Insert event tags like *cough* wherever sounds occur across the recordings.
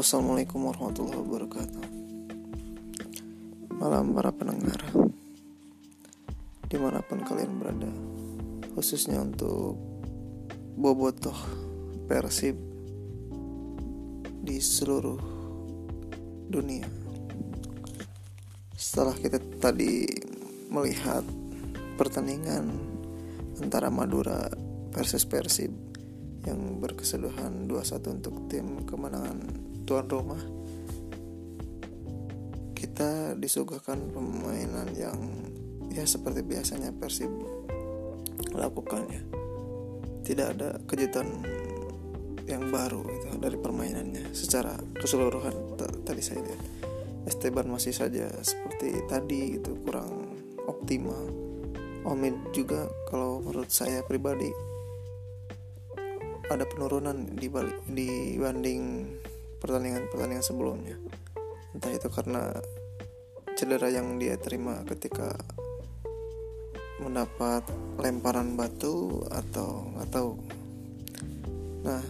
Assalamualaikum warahmatullahi wabarakatuh. Malam para pendengar Di mana pun kalian berada Khususnya untuk Bobotoh Persib Di seluruh dunia. Setelah kita tadi melihat pertandingan antara Madura versus Persib yang berkeseluruhan 2-1 untuk tim kemenangan tuan rumah. Kita disuguhkan permainan yang ya seperti biasanya Persib lakukannya. Tidak ada kejutan yang baru gitu dari permainannya secara keseluruhan tadi saya lihat. Esteban masih saja seperti tadi itu kurang optimal. Omid juga kalau menurut saya pribadi ada penurunan di balik dibanding pertandingan-pertandingan sebelumnya. Entah itu karena cedera yang dia terima ketika mendapat lemparan batu atau nggak tahu. Nah,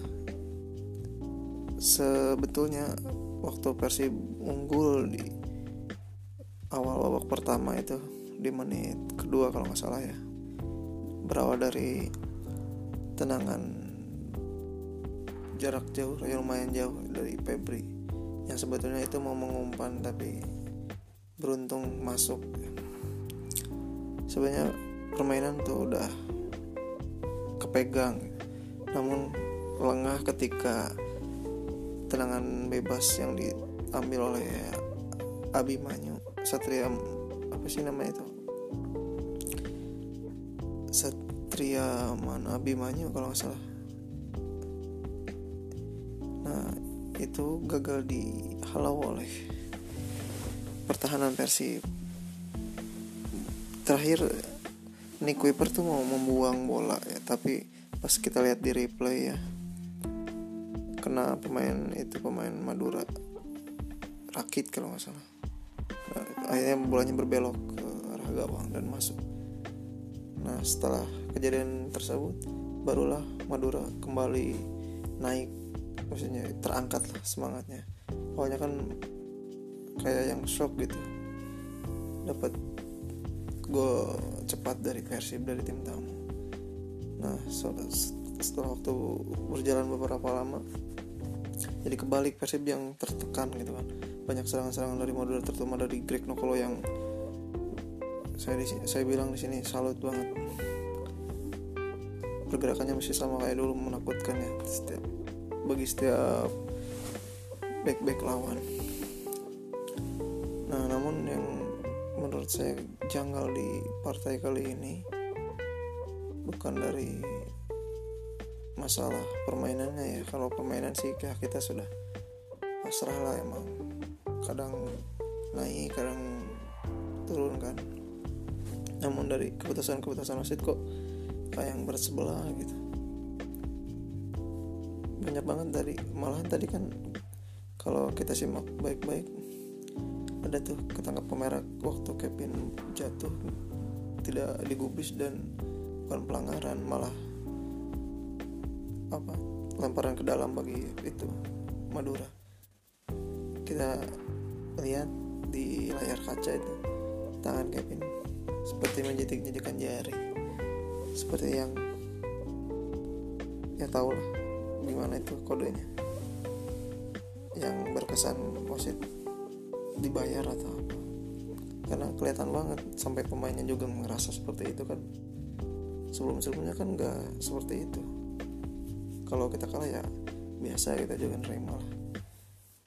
sebetulnya waktu Persib unggul di awal babak pertama itu di menit kedua kalau nggak salah ya berawal dari tenangan jarak jauh lumayan jauh dari Febri. Yang sebetulnya itu mau mengumpan tapi beruntung masuk. Sebenarnya permainan tuh udah kepegang. Namun lengah ketika tenangan bebas yang diambil oleh Abimanyu Satria apa sih namanya itu? Satria mana Abimanyu kalau nggak salah itu gagal dihalau oleh pertahanan Persib terakhir Nick Kuiper tuh mau membuang bola ya tapi pas kita lihat di replay ya kena pemain itu pemain Madura. Rakit kalau nggak salah. Nah, akhirnya bolanya berbelok ke arah gawang dan masuk. Nah setelah kejadian tersebut barulah Madura kembali naik maksudnya terangkat lah semangatnya. Awalnya kan kayak yang shock gitu. Dapat gol cepat dari Persib dari tim tamu. Nah setelah waktu berjalan beberapa lama jadi kebalik Persib yang tertekan gitu kan. Banyak serangan-serangan dari Madura terutama dari Greg Nokolo yang saya di, saya bilang di sini salut banget. Pergerakannya masih sama kayak dulu menakutkan ya. Setiap bagi setiap back-back lawan. Nah, namun yang menurut saya janggal di partai kali ini bukan dari masalah permainannya ya. Kalau permainan sih ya kita sudah pasrah lah emang. Kadang naik, kadang turun kan. Namun dari keputusan-keputusan wasit kok kayak yang bersebelah gitu banyak banget tadi malahan tadi kan kalau kita simak baik-baik ada tuh ketangkap kamera waktu Kevin jatuh tidak digubris dan bukan pelanggaran malah apa lemparan ke dalam bagi itu Madura. Kita lihat di layar kaca itu tangan Kevin seperti menjitik-jitikan jari. Seperti yang ya tahu lah gimana itu kodenya? Yang berkesan wasit dibayar atau apa? Karena kelihatan banget sampai pemainnya juga ngerasa seperti itu kan. Sebelum sebelumnya kan nggak seperti itu. Kalau kita kalah ya biasa kita juga nerima lah.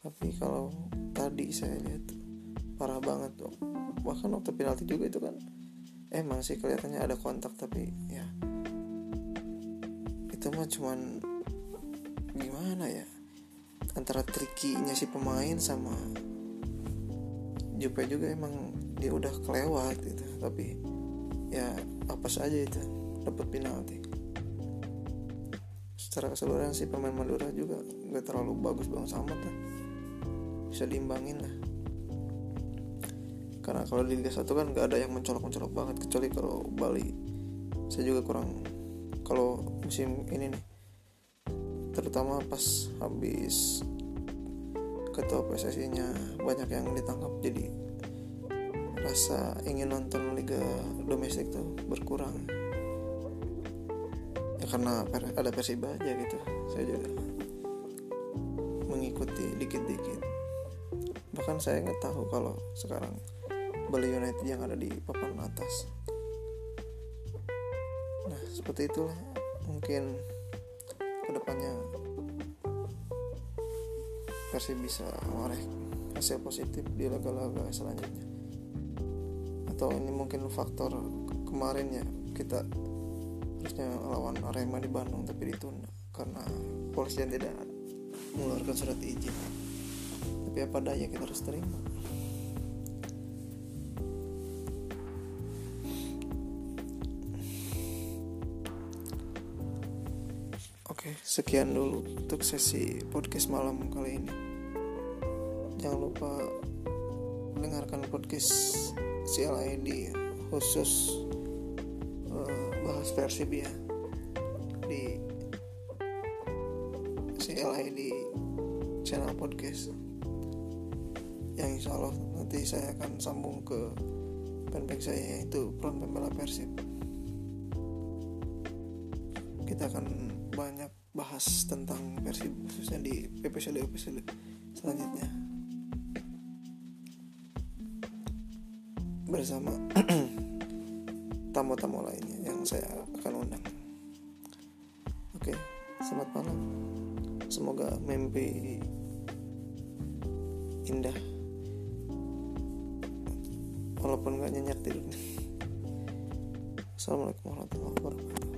Tapi kalau tadi saya lihat parah banget bahkan waktu penalti juga itu kan emang sih kelihatannya ada kontak tapi ya itu mah cuman gimana ya? Antara trikinya si pemain sama Jupe juga emang dia udah kelewat gitu. Tapi ya apa saja itu dapat penalti. Secara keseluruhan sih pemain Madura juga nggak terlalu bagus banget sama lah bisa diimbangin lah. Karena kalau di Liga 1 kan nggak ada yang mencolok-mencolok banget kecuali kalau Bali. Saya juga kurang kalau musim ini nih terutama pas habis ketua PSSI-nya banyak yang ditangkap. Jadi rasa ingin nonton liga domestik tuh berkurang. Ya karena ada Persiba aja gitu. Saya juga mengikuti dikit-dikit. Bahkan saya nggak tahu kalau sekarang Bali United yang ada di papan atas. Nah seperti itulah mungkin ke depannya Persib bisa meraih hasil positif di laga-laga selanjutnya. Atau ini mungkin faktor kemarin ya kita harusnya lawan Arema di Bandung tapi ditunda karena polisi yang tidak mengeluarkan surat izin. Tapi apa daya kita harus terima Oke, sekian dulu untuk sesi podcast malam kali ini. Jangan lupa dengarkan podcast CLID khusus uh, bahas versi ya di CLID channel podcast yang insya Allah nanti saya akan sambung ke fanpage saya yaitu Front Pembela Persib kita akan bahas tentang Persib khususnya di episode episode selanjutnya bersama *clears throat* tamu-tamu lainnya yang saya akan undang. Oke, selamat malam. Semoga mimpi indah walaupun gak nyenyak tidur. *laughs* Assalamualaikum warahmatullahi wabarakatuh.